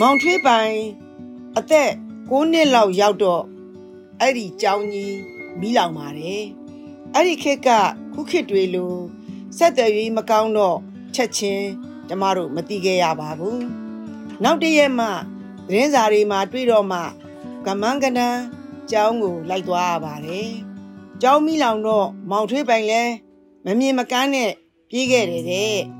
မောင်ထွေးပိုင်အသက်6နှစ်လောက်ရောက်တော့အဲ့ဒီကြောင်းကြီးမီးလောင်ပါတယ်အဲ့ဒီခေတ်ကခုခေတ်တွေလိုဆက်သွယ်ရေးမကောင်းတော့ချက်ချင်းကျမတို့မသိခဲ့ရပါဘူးနောက်တရက်မှသတင်းစာတွေမှာတွေ့တော့မှကမန်းကနန်းကျောင်းကိုလိုက်သွားရပါတယ်ကျောင်းမီးလောင်တော့မောင်ထွေးပိုင်လဲမမြင်မကန်းနဲ့ပြေးခဲ့တယ်တဲ့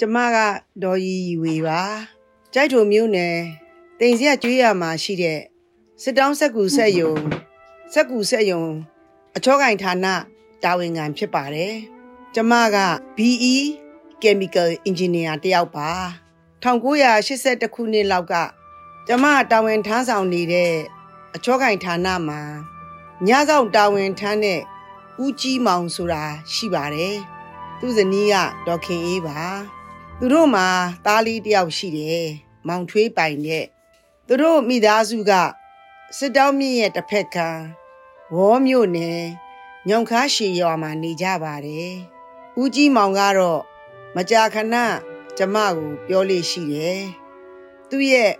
ကျမကဒေါ်ရီဝေပါကြိုက်ထုံမျိုးနယ်တင်စရကျွေးရမှာရှိတဲ့စစ်တောင်းဆက်ကူဆက်ယုံဆက်ကူဆက်ယုံအချောကင်ဌာနတာဝန်ခံဖြစ်ပါတယ်ကျမက BE Chemical Engineer တယောက်ပါ1982ခုနှစ်လောက်ကကျမတာဝန်ထမ်းဆောင်နေတဲ့အချောကင်ဌာနမှာညဆောင်တာဝန်ထမ်းတဲ့ဦးကြီးမောင်ဆိုတာရှိပါတယ်သူဇနီးကဒေါက်ခင်အေးပါ သူတို့မှာသားလေးတယောက်ရှိတယ်မောင်ထွေးပိုင်တဲ့သူတို့မိသားစုကစစ်တောင်းမြင့်ရဲ့တစ်ဖက်ကဝေါ်မြို့နယ်ညောင်ခါရှည်ရွာမှာနေကြပါတယ်ဦးကြီးမောင်ကတော့မကြာခဏကျမကိုပြောလို့ရှိတယ်သူ့ရဲ့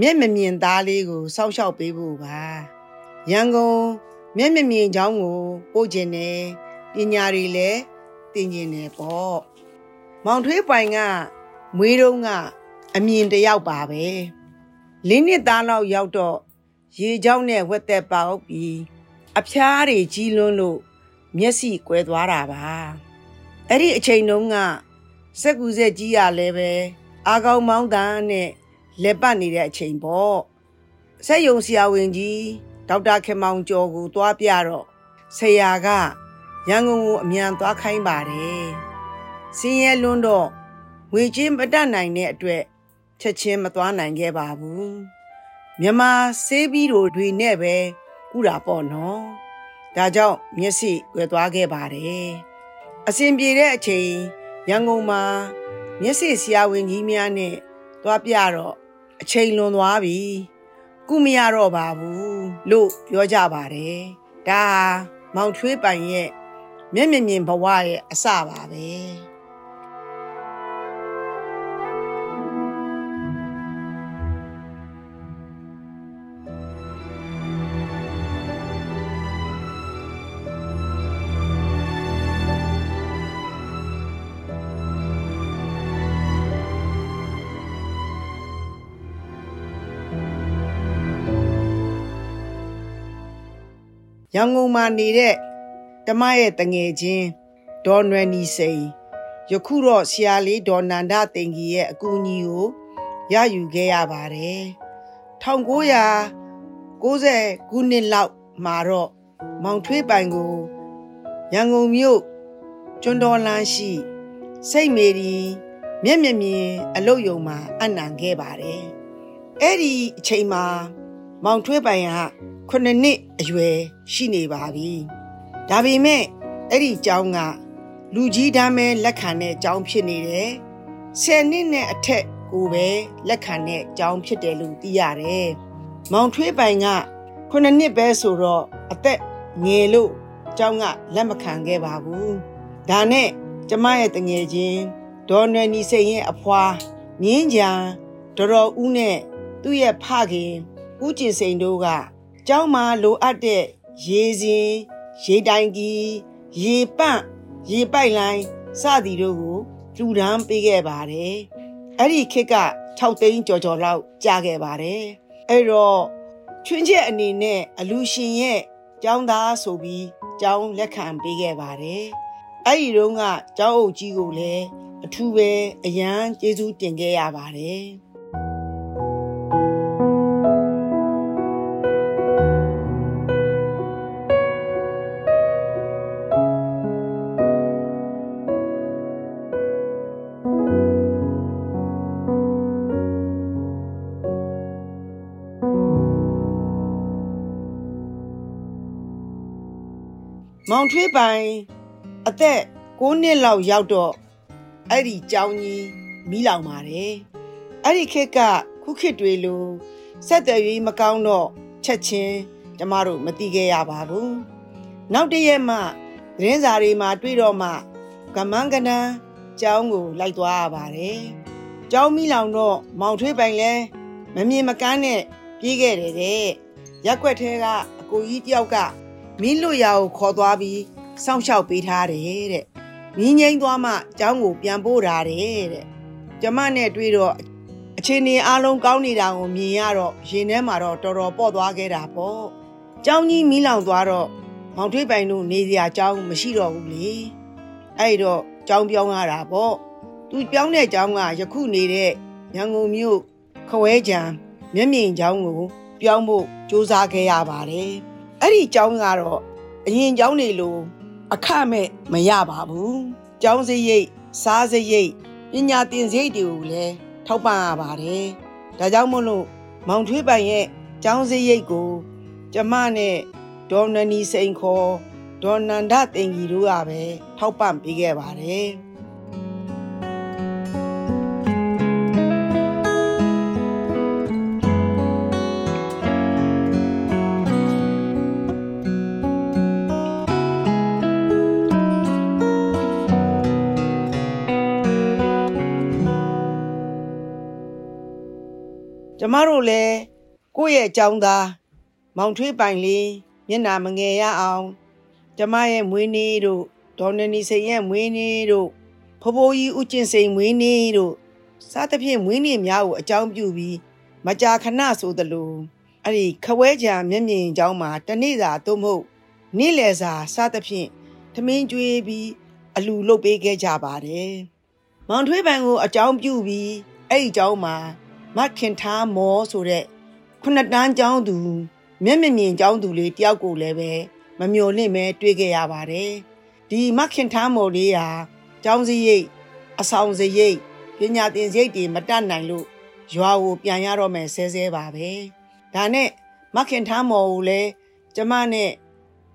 မျက်မမြင်သားလေးကိုစောင့်ရှောက်ပေးဖို့ပါရန်ကုန်မျက်မမြင်ချောင်းကိုပို့ခြင်းနဲ့ပညာတွေလည်းသင်ခြင်းနဲ့ပေါ့ မောင်ထွေးပိုင်ကမွေးတုံးကအမြင်တယောက်ပါပဲလင်းနှစ်သားလောက်ရောက်တော့ရေချောင်းနဲ့ဝက်သက်ပေါက်ပြီးအဖျားတွေကြီးလွန်းလို့မျက်စိကွယ်သွားတာပါအဲ့ဒီအချိန်တုန်းကစက်ကူဆက်ကြီးရလည်းပဲအာကောင်းမောင်းတန်းနဲ့လက်ပတ်နေတဲ့အချိန်ပေါ့ဆက်ယုံဆရာဝန်ကြီးဒေါက်တာခင်မောင်ကျော်ကို သွားပြတော့ဆရာကရန်ကုန်ကိုအမြန်သွားခိုင်းပါတယ် စင်းရဲလွန်းတော့ငွေချင်းမတတ်နိုင်တဲ့အတွက်ချက်ချင်းမသွားနိုင်ခဲ့ပါဘူးမြန်မာဆေးပြီးတို့တွေနဲ့ပဲကုတာပေါ့နော်ဒါကြောင့်မျက်စိွယ်သွားခဲ့ပါတယ်အစဉ်ပြေတဲ့အချိန်ရန်ကုန်မှာမျက်စိဆရာဝန်ကြီးများနဲ့သွားပြတော့အချိန်လွန်သွားပြီကုမရတော့ပါဘူးလို့ပြောကြပါတယ်ဒါမောင်ထွေးပိုင်ရဲ့မျက်မြင်မြင်ဘဝရဲ့အစပါပဲ ရန်ကုန်မှာနေတဲ့တမရဲ့တငယ်ချင်းဒေါ်နွယ်နီစိန်ယခုတော့ဆရာလေးဒေါ်နန္ဒတင်ကြီးရဲ့အကူအညီကိုရယူခဲ့ရပါတယ်1990ခုနှစ်လောက်မှာတော့မောင်ထွေးပိုင်ကိုရန်ကုန်မြို့ကျွန်းတော်လန်းရှိ စိတ်မေရီမျက်မြင်မြင်အလုတ်ယုံမှာအနံခဲ့ပါတယ်အဲ့ဒီအချိန်မှာ မောင်ထွေးပိုင်က9နှစ်အရွယ်ရှိနေပါပြီ။ဒါပေမဲ့အဲ့ဒီကျောင်းကလူကြီးတန်းပဲလက်ခံတဲ့အကြောင်းဖြစ်နေတယ်။ဆယ်နှစ်နဲ့အထက်ကိုပဲလက်ခံတဲ့အကြောင်းဖြစ်တယ်လို့သိရတယ်။မောင်ထွေးပိုင်ကခုနှစ်နှစ်ပဲဆိုတော့အသက်ငယ်လို့အကြောင်းကလက်မခံခဲ့ပါဘူး။ဒါနဲ့ကျမရဲ့တငယ်ချင်းဒေါ်နွယ်နီစိန်ရဲ့အဖွာမြင်းကြံဒေါ်တော်ဦးနဲ့သူ့ရဲ့ဖခင် ဦးကျင်စိန်တို့ကကျောင်းမှာလိုအပ်တဲ့ရေစင်ရေတိုင်ကြီးရေပန့်ရေပိုက်လိုင်းစသည်တို့ကိုလူဒန်းပေးခဲ့ပါတယ်။အဲ့ဒီခေတ်က6သိန်းကျော်ကျော်လောက်ကြာခဲ့ပါတယ်။အဲ့တော့ချွင်းချက်အနေနဲ့အလူရှင်ရဲ့ကျောင်းသားဆိုပြီးကျောင်းလက်ခံပေးခဲ့ပါတယ်။အဲ့ဒီတုန်းကကျောင်းအုပ်ကြီးကိုလည်းအထူးပဲအရန်ကျေးဇူးတင်ခဲ့ရပါတယ်။ မောင်ထွေးပိုင်အသက်6နှစ်လောက်ရောက်တော့အဲ့ဒီကြောင်းကြီးမိလောင်ပါတယ်အဲ့ဒီခေတ်ကခုခေတ်တွေလိုဆက်သွယ်ရေးမကောင်းတော့ချက်ချင်းကျမတို့မသိခဲ့ရပါဘူးနောက်တရက်မှသတင်းစာတွေမှာတွေ့တော့မှကမန်းကနန်းကျောင်းကိုလိုက်သွားရပါတယ်ကျောင်းမိလောင်တော့မောင်ထွေးပိုင်လဲမမြင်မကန်းနဲ့ပြေးခဲ့တယ်တဲ့ရက်ွက်ထဲကအကိုကြီးတယောက်က မင်းလွတ်ရာကိုခေါ်သွားပြီးစောင့်ရှောက်ပေးထားတယ်တဲ့မင်းငိမ့်သွားမှကျောင်းကိုပြန်ပို့ထားတယ်တဲ့ကျမနဲ့တွေ့တော့အချင်းနေအားလုံးကောင်းနေတာကိုမြင်ရတော့ရင်ထဲမှာတော့တော်တော်ပေါ့သွားခဲ့တာပေါ့ကျောင်းကြီးမီးလောင်သွားတော့မောင်ထွေးပိုင်တို့နေစရာကျောင်းမရှိတော့ဘူးလေအဲ့တော့ကျောင်းပြောင်းရတာပေါ့သူပြောင်းတဲ့ကျောင်းကယခုနေတဲ့ရန်ကုန်မြို့ခဝဲကြံမျက်မြင်ကျောင်းကိုပြောင်းဖို့စူးစမ်းခဲ့ရပါတယ် အဲ့ဒီကျောင်းကတော့အရင်ကျောင်းနေလို့အခမဲ့မရပါဘူးကျောင်းစရိတ်စားစရိတ်ပညာသင်စရိတ်တွေကိုလည်းထောက်ပံ့ရပါတယ်ဒါကြောင့်မို့လို့မောင်ထွေးပိုင်ရဲ့ကျောင်းစရိတ်ကိုကျမနဲ့ဒေါ်နနီစိန်ခေါ်ဒေါ်နန္ဒတင်ကြီးတို့ကပဲထောက်ပံ့ပေးခဲ့ပါတယ် ကျမတို့လည်းကိုယ့်ရဲ့အကြောင်းသားမောင်ထွေးပိုင်လေးမျက်နာမငယ်ရအောင် ကျမရဲ့မွေးနေ့တို့ဒေါ်နနီစိန်ရဲ့မွေးနေ့တို့ဖဖိုးကြီးဦးကျင်စိန်မွေးနေ့တို့စသဖြင့်မွေးနေ့များကိုအကြောင်းပြုပြီးမကြာခဏဆိုသလိုအဲ့ဒီခဝဲကြံမျက်မြင်ကြောင်းမှာတနေ့သာသို့မဟုတ်နေ့လယ်စာစသဖြင့်ထမင်းကျွေးပြီးအလူလုပ်ပေးခဲ့ကြပါတယ်။မောင်ထွေးပန်ကိုအကြောင်းပြုပြီးအဲ့ဒီအကြောင်းမှာ မခင်ထားမောဆိုတဲ့ခုနှစ်တန်းကျောင်းသူမျက်မမြင်ကျောင်းသူလေးတယောက်ကိုလည်းပဲမမျော်လင့်ပဲတွေ့ခဲ့ရပါတယ်။ဒီမခင်ထားမော်လေးဟာကျောင်းစရိတ်အဆောင်စရိတ်ပညာသင်စရိတ်တွေမတတ်နိုင်လို့ရွာကိုပြန်ရတော့မယ်ဆဲဆဲပါပဲ။ဒါနဲ့မခင်ထားမော်ကိုလည်းကျမနဲ့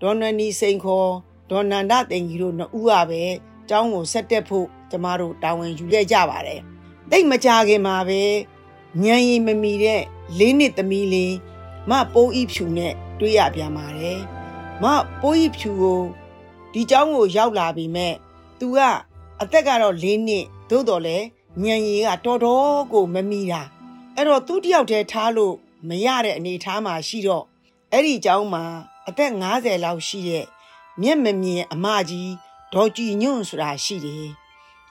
ဒေါ်နွယ်နီစိန်ခေါ်ဒေါ်နန္ဒတင်ကြီးတို့နှစ်ဦးကပဲကျောင်းကိုဆက်တက်ဖို့ကျမတို့တာဝန်ယူခဲ့ကြပါတယ်။တိတ်မကြခင်မှာပဲ ညံရီမမီတဲ့လေးနှစ်သမီးလေးမပိုးဤဖြူနဲ့တွေ့ရပြန်ပါတယ်။မပိုးဤဖြူကိုဒီကျောင်းကိုရောက်လာပြီမဲ့သူကအသက်ကတော့၄နှစ်သို့တော်လဲညံရီကတော်တော်ကိုမမီတာအဲ့တော့သူ့တယောက်တည်းထားလို့မရတဲ့အနေထားမှာရှိတော့အဲ့ဒီကျောင်းမှာအသက်50လောက်ရှိတဲ့မျက်မမြင်အမကြီးဒေါ်ကြည်ညွန့်ဆိုတာရှိတယ်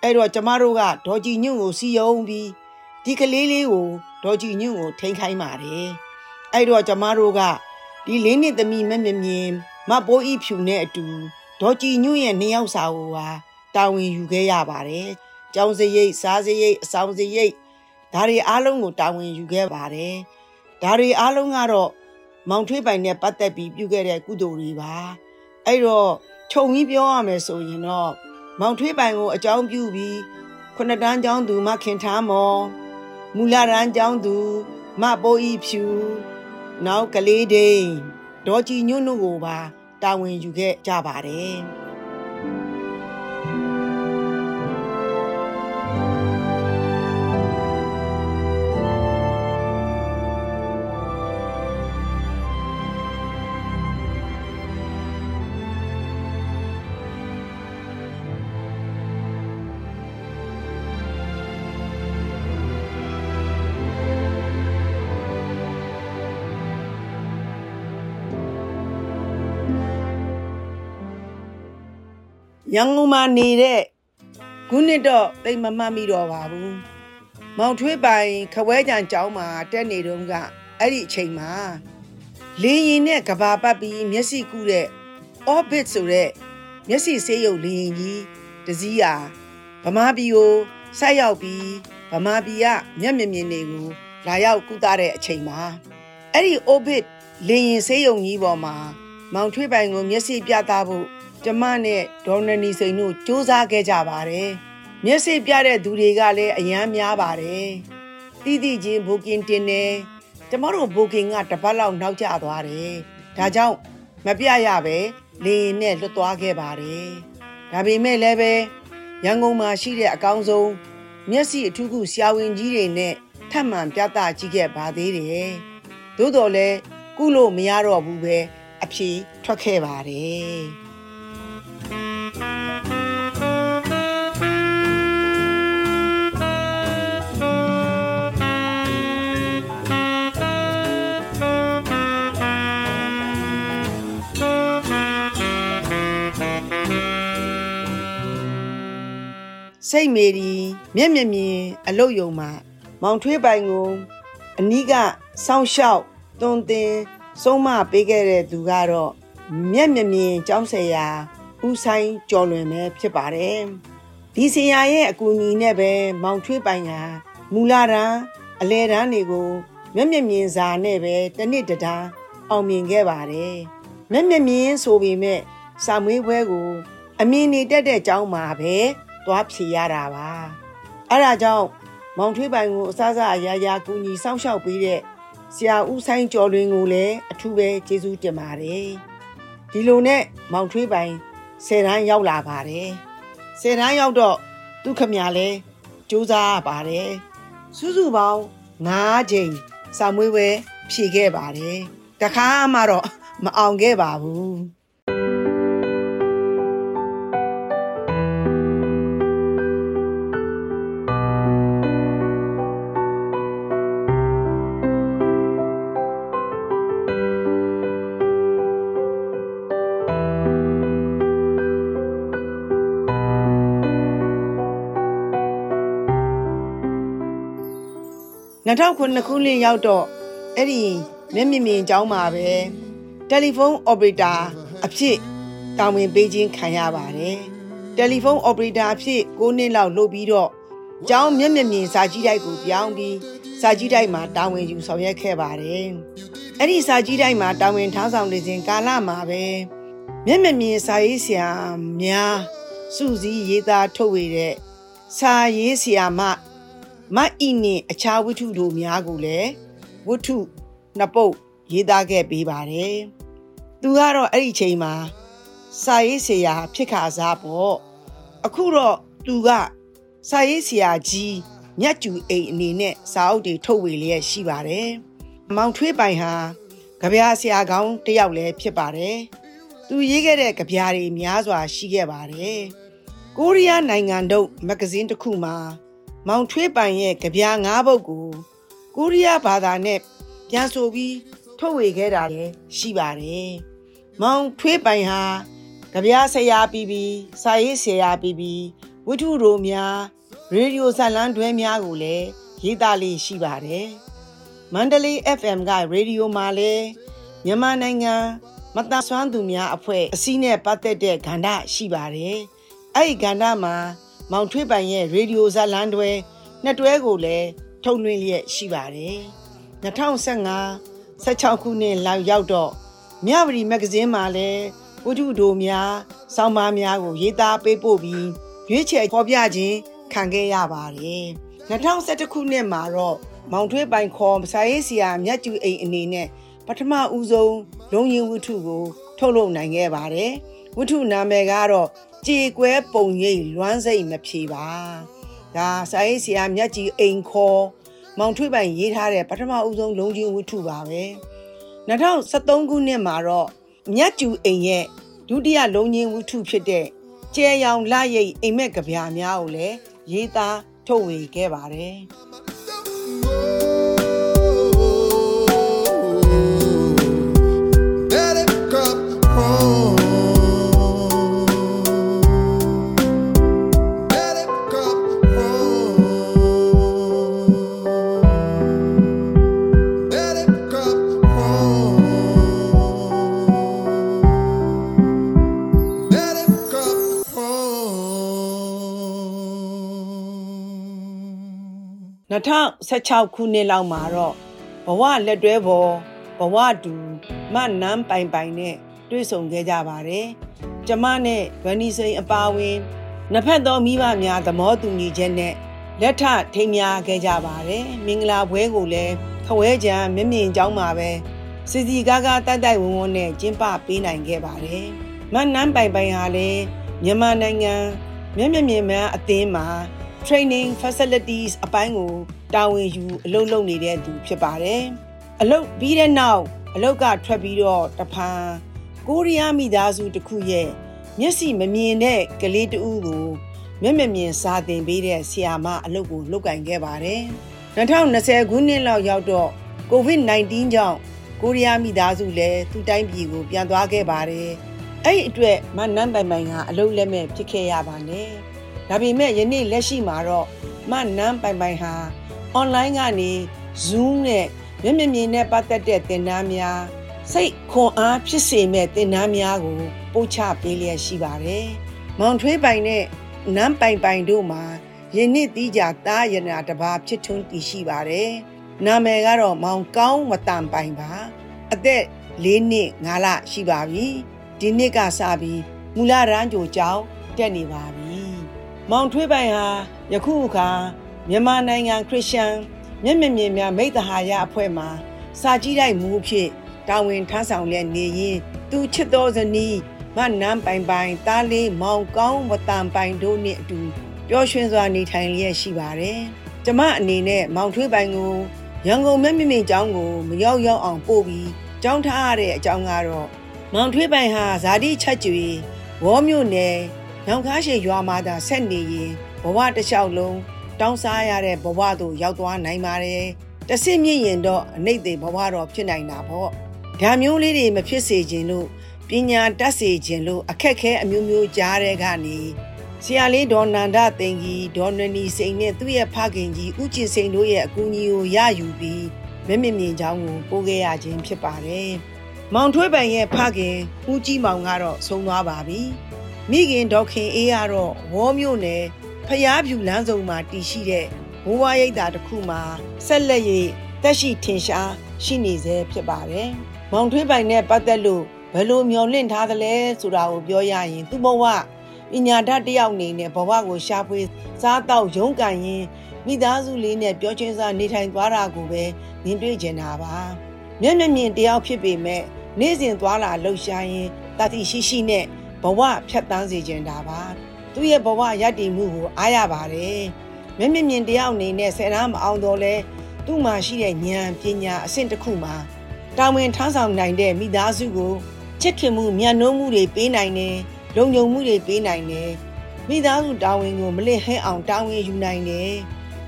အဲ့တော့ကျမတို့ကဒေါ်ကြည်ညွန့်ကိုစီယုံပြီး ဒီကလေးလေးကိုဒေါ်ကြည်ညွန့်ကိုထိန်ခိုင်းပါတယ်အဲ့တော့ကျမတို့ကဒီလေးနှစ်သမီးမမြင်မြင်မပိုးဤဖြူနဲ့အတူဒေါ်ကြည်ညွန့်ရဲ့နှစ်ယောက်စာကိုဟာတာဝန်ယူခဲ့ရပါတယ်။ကျောင်းစရိတ်စားစရိတ်အဆောင်စရိတ်ဒါတွေအားလုံးကိုတာဝန်ယူခဲ့ပါတယ်။ဒါတွေအားလုံးကတော့မောင်ထွေးပိုင်နဲ့ပတ်သက်ပြီးပြုခဲ့တဲ့ကုသိုလ်တွေပါ။အဲ့တော့ခြုံပြီးပြောရမယ်ဆိုရင်တော့မောင်ထွေးပိုင်ကိုအကြောင်းပြုပြီးခုနှစ်တန်းကျောင်းသူမခင်ထားမော် မူလရန်ကျောင်းသူမပိုးဤဖြူနောက်ကလေးဒိန်ဒေါ်ကြည်ညွန့်တို့ကိုပါတာဝန်ယူခဲ့ကြပါတယ်။ ရန်ကုန်မှာနေတဲ့ခုနှစ်တော့တိတ်မမှတ်မိတော့ပါဘူးမောင်ထွေးပိုင်ခဝဲကြံကျောင်းမှာတက်နေတုန်းကအဲ့ဒီအချိန်မှာလေရင်နဲ့ကဘာပတ်ပြီးမျက်စိကူးတဲ့ orbit ဆိုတဲ့မျက်စိဆေးရုပ်လေရင်ကြီးတစည်းဟာဗမာပြည်ကိုဆိုက်ရောက်ပြီးဗမာပြည်ကမျက်မြင်မြင်တွေကိုလာရောက်ကူတာတဲ့အချိန်မှာအဲ့ဒီ orbit လေရင်ဆေးရုံကြီးပေါ်မှာမောင်ထွေးပိုင်ကိုမျက်စိပြသဖို့ ကျမနဲ့ဒေါ်နနီစိန်တို့စူးစမ်းခဲ့ကြပါတယ်။မျက်စိပြတဲ့သူတွေကလည်းအယမ်းများပါတယ်။တီးတီးချင်းဘိုကင်တင်နေကျမတို့ဘိုကင်ကတပတ်လောက်နောက်ကျသွားတယ်။ဒါကြောင့်မပြရပဲလေရင်နဲ့လွတ်သွားခဲ့ပါတယ်။ဒါပေမဲ့လည်းပဲရန်ကုန်မှာရှိတဲ့အကောင်းဆုံးမျက်စိအထူးကုဆရာဝန်ကြီးတွေနဲ့ထပ်မံပြသကြည့်ခဲ့ပါသေးတယ်။သို့တော်လည်းကုလို့မရတော့ဘူးပဲအဖြေထွက်ခဲ့ပါတယ်။ စိတ်မေဒီမျက်မြင်မြင်အလုတ်ယုံမှာမောင်ထွေးပိုင်ကိုအနီးကစောင်းလျှောက်တွန်တင်ဆုံးမပေးခဲ့တဲ့သူကတော့မျက်မြင်မြင်ကြောင်းဆရာ ဦးဆိုင်ကျော်လွင်ပဲဖြစ်ပါတယ်ဒီဆရာရဲ့အကူအညီနဲ့ပဲမောင်ထွေးပိုင်ကမူလာတန်းအလဲတန်းတွေကိုမျက်မြင်မြင်စာနဲ့ပဲတစ်နှစ်တန်းအောင်မြင်ခဲ့ပါတယ်မျက်မြင်မြင်ဆိုပေမဲ့စာမွေးပွဲကို အမြင်နေတက်တဲ့ကျောင်းမှာပဲသွားဖြေရတာပါအဲ့ဒါကြောင့်မောင်ထွေးပိုင်ကိုအစားစားအရာရာကူညီစောင့်ရှောက်ပေးတဲ့ဆရာဦးဆိုင်ကျော်လွင်ကိုလည်းအထူးပဲကျေးဇူးတင်ပါတယ်ဒီလိုနဲ့မောင်ထွေးပိုင် ဆယ်တန်းရောက်လာပါတယ်ဆယ်တန်းရောက်တော့သူခမရလဲစူးစမ်းပါတယ်စုစုပေါင်း9ချိန်စာမွေးပွဲဖြည့်ခဲ့ပါတယ်တခါမှတော့မအောင်ခဲ့ပါဘူး 2009ခုနှစ်ရောက်တော့အဲ့ဒီမျက်မြင်မြင်ကြောင်းမှာပဲတယ်လီဖုန်း operator အဖြစ်တာဝန်ပေးခြင်းခံရပါတယ်တယ်လီဖုန်း operator အဖြစ်9နှစ်လောက်လုပ်ပြီးတော့ကျောင်းမျက်မြင်မြင်စာကြည့်တိုက်ကိုပြောင်းပြီးစာကြည့်တိုက်မှာတာဝန်ယူဆောင်ရွက်ခဲ့ပါတယ်အဲ့ဒီစာကြည့်တိုက်မှာတာဝန်ထမ်းဆောင်နေစဉ်ကာလမှာပဲမျက်မြင်မြင်စာရေးဆရာများစုစည်းရေးသားထုတ်ဝေတဲ့စာရေးဆရာမ မအီနှင့်အခြားဝတ္ထုတို့များကိုလည်းဝတ္ထုနှစ်ပုတ်ရေးသားခဲ့ပေးပါတယ်။သူကတော့အဲ့ဒီချိန်မှာစာရေးဆရာဖြစ်ခါစားပေါ့။အခုတော့သူကစာရေးဆရာကြီးမြတ်ကျူအိမ်အနေနဲ့စာအုပ်တွေထုတ်ဝေလျက်ရှိပါတယ်။မောင်ထွေးပိုင်ဟာကြပြားဆရာကောင်းတစ်ယောက်လည်းဖြစ်ပါတယ်။သူရေးခဲ့တဲ့ကြပြားတွေများစွာရှိခဲ့ပါတယ်။ကိုရီးယားနိုင်ငံတို့မဂ္ဂဇင်းတစ်ခုမှာ မောင်ထွေးပိုင်ရဲ့ကြပြား၅ပုဒ်ကိုကိုရီးယားဘာသာနဲ့ပြန်ဆိုပြီးထုတ်ဝေခဲ့တာလည်းရှိပါတယ်။မောင်ထွေးပိုင်ဟာကြပြားဆရာပြီးပြီးစာရေးဆရာပြီးပြီးဝိထုတို့များရေဒီယိုဇလန်းတွဲများကိုလည်းရေးသားလေးရှိပါတယ်။မန္တလေး FM ကရေဒီယိုမှာလည်းမြန်မာနိုင်ငံမတဆွမ်းသူများအဖွဲ့အစည်းနဲ့ပတ်သက်တဲ့ကဏ္ဍရှိပါတယ်။အဲ့ဒီကဏ္ဍမှာ မောင်ထွေးပိုင်ရဲ့ရေဒီယိုဇာတ်လမ်းတွဲနှစ်တွဲကိုလည်းထုတ်လွှင့်လျက်ရှိပါတယ်2015 16ခုနှစ်လောက်ရောက်တော့မြဝတီမဂ္ဂဇင်းမှာလည်းဝတ္ထုတို့များစောင်းပါးများကို ရေးသားပေးပို့ပြီးရွေးချယ်ဖော်ပြခြင်းခံခဲ့ရပါတယ်2011ခုနှစ်မှာတော့မောင်ထွေးပိုင်ခေါ်စာရေးဆရာမြတ်ကျူအိမ်အနေနဲ့ပထမဦးဆုံးလုံရင်ဝတ္ထုကို ထုတ်လုပ်နိုင်ခဲ့ပါတယ်ဝတ္ထုနာမည်ကတော့ ကြေကွဲပုံရိပ်လွမ်းစိတ်မဖြေပါဒါစာရေးဆရာမြတ်ကြီးအိမ်ခေါ်မောင်ထွေးပိုင်ရေးထားတဲ့ပထမဦးဆုံးလုံးချင်းဝတ္ထုပါပဲ2013ခုနှစ်မှာတော့မြတ်ကျူအိမ်ရဲ့ဒုတိယလုံးချင်းဝတ္ထုဖြစ်တဲ့ကျဲရောင်လရိတ်အိမ်မက်ကဗျာများကိုလည်းရေးသားထုတ်ဝေခဲ့ပါတယ်။ 2016ခုနှစ်လောက်မှာတော့ဘဝလက်တွဲပေါ်ဘဝတူမနန်းပိုင်ပိုင်နဲ့တွေ့ဆုံခဲ့ကြပါတယ်။ကျမနဲ့ဗန်နီစိန်အပါဝင်နှစ်ဖက်သောမိဘများသမောတူညီချက်နဲ့လက်ထထိန်များခဲ့ကြပါတယ်။မင်္ဂလာပွဲကိုလည်းခဝဲကြံမြမြင်ကြောင်းမှာပဲစီစီကားကားတိုက်တိုက်ဝန်းဝန်းနဲ့ကျင်းပပေးနိုင်ခဲ့ပါတယ်။မနန်းပိုင်ပိုင်ဟာလည်းမြန်မာနိုင်ငံမျက်မျက်မြင်မှအသင်းမှာ training facilities အပိုင်းကိုတာဝန်ယူအလုပ်လုပ်နေတဲ့သူဖြစ်ပါတယ်။အလုပ်ပြီးတဲ့နောက်အလုပ်ကထွက်ပြီးတော့တဖန်ကိုရီးယားမိသားစုတစ်ခုရဲ့မျက်စိမမြင်တဲ့ကလေးတဦးကိုမျက်မမြင်စာသင်ပေးတဲ့ဆီယာမအလုပ်ကိုလုပ်ကင်ခဲ့ပါတယ်။2020ခုနှစ်လောက်ရောက်တော့ COVID-19 ကြောင့်ကိုရီးယားမိသားစုလည်းသူ့တိုင်းပြည်ကိုပြန်သွားခဲ့ပါတယ်။အဲ့ဒီအတွက်မနန်းပိုင်ပိုင်ကအလုပ်လက်မဲ့ဖြစ်ခဲ့ရပါနဲ့။ ဒါပေမဲ့ယနေ့လက်ရှိမှာတော့မနန်းပိုင်ပိုင်ဟာ online ကနေ Zoom နဲ့မျက်မြင်မြင်နဲ့ပတ်သက်တဲ့သင်တန်းများစိတ်ခွန်အားဖြစ်စေမဲ့သင်တန်းများကိုပို့ချပေးလျက်ရှိပါတယ်။မောင်ထွေးပိုင်နဲ့နန်းပိုင်ပိုင်တို့မှာယနေ့တီးကြသားရနာတပါဖြစ်ထွန်းတည်ရှိပါတယ်။နာမည်ကတော့မောင်ကောင်းမတန်ပိုင်ပါ။အသက်၄နှစ်၅လရှိပါပြီ။ဒီနှစ်ကစပြီးမူလရန်ကြိုကျောင်းတက်နေပါပြီ။ မောင်ထွေးပိုင်ဟာယခုအခါမြန်မာနိုင်ငံခရစ်ယာန်မျက်မြင်မြင်များမိတ္တဟာယအဖွဲ့မှာစာကြည့်တိုက်မှုဖြစ်တာဝန်ထမ်းဆောင်လျက်နေရင်သူချစ်တော်ဇနီးမနန်းပိုင်ပိုင်တားလေးမောင်ကောင်းဝတန်ပိုင်တို့နှင့်အတူပျော်ရွှင်စွာနေထိုင်လျက်ရှိပါတယ်။ကျမအနေနဲ့မောင်ထွေးပိုင်ကိုရန်ကုန်မြင့်မြင့်ကျောင်းကိုမရောက်ရောက်အောင်ပို့ပြီးကျောင်းထားရတဲ့အကြောင်းကတော့မောင်ထွေးပိုင်ဟာဇာတိချက်ကျွေဝေါမြို့နယ် ရောင်ကားရှိရွာမှာသာဆက်နေရင်ဘဝတစ်လျှောက်လုံးတောင်းစားရတဲ့ဘဝသို့ရောက်သွားနိုင်ပါတယ်။တဆင့်မြင့်ရင်တော့အနိမ့်သေးဘဝတော့ဖြစ်နိုင်တာပေါ့။ဒါမျိုးလေးတွေမဖြစ်စေခြင်းလို့ပညာတတ်စေခြင်းလို့အခက်ခဲအမျိုးမျိုးကြားတဲ့ကနေဆရာလေးဒေါ်နန္ဒသိင်ကြီးဒေါ်နနီစိန်နဲ့သူ့ရဲ့ဖခင်ကြီးဦးကျင်စိန်တို့ရဲ့အကူအညီကိုရယူပြီးမမြင့်မြင့်ချောင်းကိုပို့ခဲ့ရခြင်းဖြစ်ပါတယ်။မောင်ထွေးပိုင်ရဲ့ဖခင်ဦးကြီးမောင်ကတော့ဆုံးသွားပါပြီ။ မိခင်ဒေါခင်အေးကတော့ဝေါ်မြို့နယ်ဖျားဖြူလမ်းစုံမှာတည်ရှိတဲ့ဘိုးဘွားရိပ်သာတစ်ခုမှာဆက်လက်ရည်တက်ရှိထင်ရှားရှိနေစေဖြစ်ပါတယ်။မောင်ထွေးပိုင်နဲ့ပတ်သက်လို့ဘယ်လိုမျောလင့်ထားသလဲဆိုတာကိုပြောရရင် သူ့ဘဝပညာတတ်တယောက်အနေနဲ့ဘဝကိုရှာဖွေစားတော့ရုန်းကန်ရင်မိသားစုလေးနဲ့ပြောချင်းစားနေထိုင်သွားတာကိုပဲမြင်တွေ့ကျင်တာပါ။မျက်မျက်မြင်တယောက်ဖြစ်ပေမဲ့နေ့စဉ်သွားလာလှုပ်ရှားရင်တတိရှိရှိနဲ့ ဘဝဖြတ်တန်းစေကျင်တာပါ။သူ့ရဲ့ဘဝရည်တည်မှုကိုအားရပါတယ်မျက်မြင်မြင်တယောက်အနေနဲ့ဆယ်နာမအောင်တော့လဲသူ့မှာရှိတဲ့ဉာဏ်ပညာအဆင့်တစ်ခုမှာတာဝန်ထမ်းဆောင်နိုင်တဲ့မိသားစုကိုချစ်ခင်မှုမြတ်နိုးမှုတွေပေးနိုင်တယ်လုံခြုံမှုတွေပေးနိုင်တယ်မိသားစုတာဝန်ကိုမလစ်ဟဲအောင်တာဝန်ယူနိုင်တယ်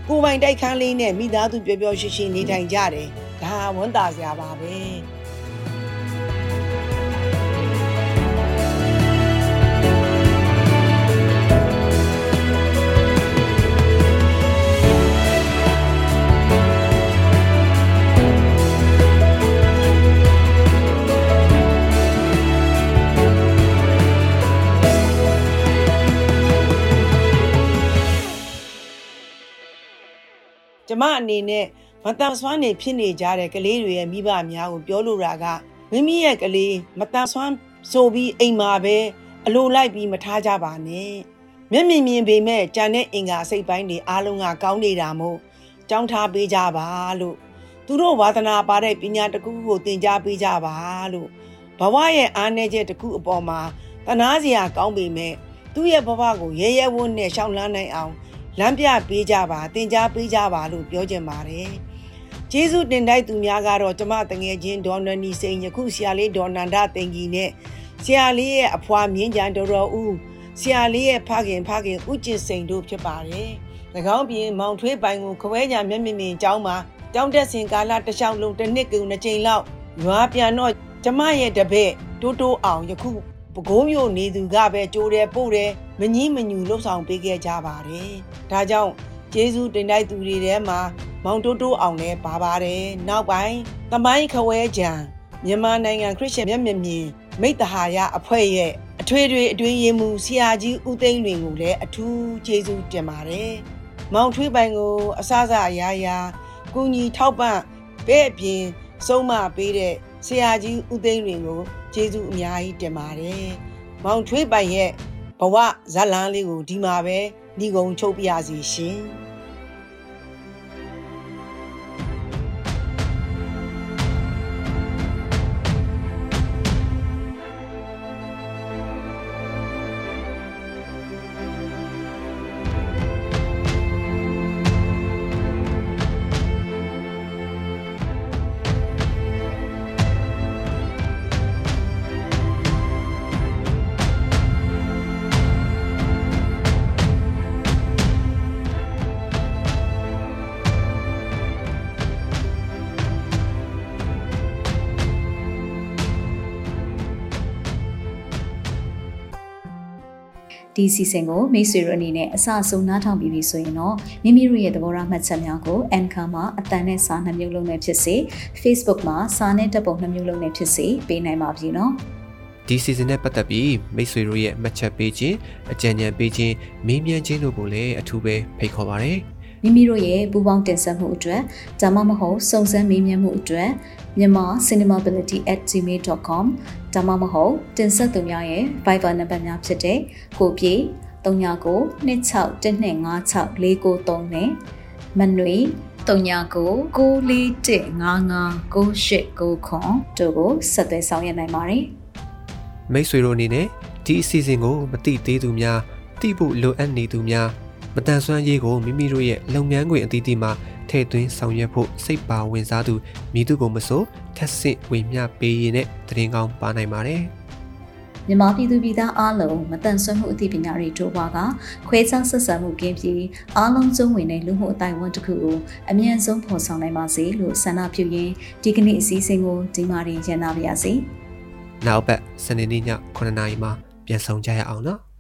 ကိုယ်ပိုင်တိုက်ခန်းလေးနဲ့မိသားစုပျော်ပျော်ရွှင်ရွှင်နေထိုင်ကြတယ်ဒါဝန်တာစရာပါပဲ ကျမအနေနဲ့မတန်ဆွမ်းနေဖြစ်နေကြတဲ့ကလေးတွေရဲ့မိဘများကိုပြောလိုတာကမိမိရဲ့ကလေးမတန်ဆွမ်းဆိုပြီးအိမ်မှာပဲအလိုလိုက်ပြီးမထားကြပါနဲ့မျက်မြင်မြင်ပေမဲ့ကြံတဲ့အင်္ဂါစိတ်ပိုင်းတွေအားလုံးကကောင်းနေတာမို့ကြောင်းထားပေးကြပါလို့သူတို့ဝါသနာပါတဲ့ပညာတစ်ခုကိုသင်ကြားပေးကြပါလို့ဘဝရဲ့အားနည်းချက်တစ်ခုအပေါ်မှာတနာစရာကောင်းပေမဲ့သူ့ရဲ့ဘဝကိုရဲရဲဝံ့နဲ့ရှောင်လန်းနိုင်အောင် လမ်းပြပေးကြပါတင် जा ပေးကြပါလို့ပြောချင်ပါတယ်။ကျေးဇူးတင်တိုက်သူများကတော့ကျမတငယ်ချင်းဒေါ်နနီစိန်ယခုဆရာလေးဒေါ်နန္ဒတင်ကြီးနဲ့ဆရာလေးရဲ့အဖွာမြင်းကြံတော်တော်ဦးဆရာလေးရဲ့ဖခင်ဖခင်ဦးကျင်စိန်တို့ဖြစ်ပါတယ်။၎င်းပြင်မောင်ထွေးပိုင်ကိုခွဲညာမျက်မြင်မြင်ကျောင်းမှာကျောင်းတက်စဉ်ကာလတစ်လျှောက်လုံးတစ်နှစ်ကူနှစ်ချိန်လောက်ရွာပြန်တော့ကျမရဲ့တပည့်တိုးတိုးအောင်ယခုပကိုးမျိုးနေသူကပဲကြိုးတယ်ပို့တယ် မငီးမညူလှုပ်ဆောင်ပေးခဲ့ကြပါတယ်။ဒါကြောင့်ကျေးဇူးတင်တိုက်သူတွေထဲမှာမောင်တိုးတိုးအောင်လည်းပါပါတယ်။နောက်ပိုင်းသမိုင်းခဝဲကြံမြန်မာနိုင်ငံခရစ်ယာန်မျက်မြင်မြင်မိတ္တဟာယအဖွဲ့ရဲ့အထွေထွေအတွင်းရေးမှူးဆရာကြီးဦးသိန်းလွင်ကိုလည်းအထူးကျေးဇူးတင်ပါတယ်။မောင်ထွေးပိုင်ကိုအစစအရာရာကုညီထောက်ပံ့ပဲ့အပြင်စုံမပေးတဲ့ဆရာကြီးဦးသိန်းတွင်ကိုကျေးဇူးအများကြီးတင်ပါတယ်။မောင်ထွေးပိုင်ရဲ့ ဘဝဇတ်လန်းလေးကိုဒီမှာပဲညီကုံချုပ်ပြရစီရှင်။။ ဒီစီစဉ်ကိုမိတ်ဆွေတို့အနေနဲ့အစအဆုံးနားထောင်ပြီးပြီဆိုရင်တော့မိမိတို့ရဲ့သဘောထားမှတ်ချက်များကို Anchor မှာအတန်နဲ့စာနှမျိုးလုံးနဲ့ဖြစ်စေ Facebook မှာစာနဲ့တပ်ပုံနှမျိုးလုံးနဲ့ဖြစ်စေပေးနိုင်ပါပြီနော်။ဒီ season နဲ့ပတ်သက်ပြီးမိတ်ဆွေတို့ရဲ့မှတ်ချက်ပေးခြင်းအကြံဉာဏ်ပေးခြင်းမေးမြန်းခြင်းတို့ကိုလည်းအထူးပဲဖိတ်ခေါ်ပါရစေ မိမိတို့ရဲ့ပူပေါင်းတင်ဆက်မှုအတွက်ဒါမှမဟုတ်စုံစမ်းမေးမြန်းမှုအတွက်မြန်မာ cinemability@gmail.com ဒါမှမဟုတ်တင်ဆက်သူများရဲ့ Viber နံပါတ်များဖြစ်တဲ့ကိုပြေ39 26125649နဲ့မနွေ39 94155989တို့ကိုဆက်သွယ်ဆောင်ရွက်နိုင်ပါတယ်မိတ်ဆွေတို့အနေနဲ့ဒီအစီအစဉ်ကိုမတိသေးသူများတိဖို့လိုအပ်နေသူများ မတန်ဆွမ်းရေးကိုမိမိတို့ရဲ့လုပ်ငန်းခွင်အသီးသီးမှာထည့်သွင်းဆောင်ရွက်ဖို့စိတ်ပါဝင်စားသူမိသူကိုမဆိုထက်ဆင့်ဝေမျှပေးရတဲ့တရင်ကောင်းပါနိုင်ပါတယ်မြန်မာပြည်သူပြည်သားအားလုံးမတန်ဆွမ်းမှုအသိပညာတွေတိုးပွားကခွဲခြားဆက်ဆံမှုကင်းပြီးအားလုံးစုံဝင်တဲ့လူမှုအတိုင်းအဝန်တစ်ခုကိုအမြင့်ဆုံးဖော်ဆောင်နိုင်ပါစေလို့ဆန္ဒပြုရင်းဒီကနေ့အစည်းအဝေးကိုဒီမှာရင်ရန်နာပါရစေ။။နောက်ပတ်စနေနေ့ည9:00နာရီမှာပြန်ဆောင်ကြရအောင်နော်။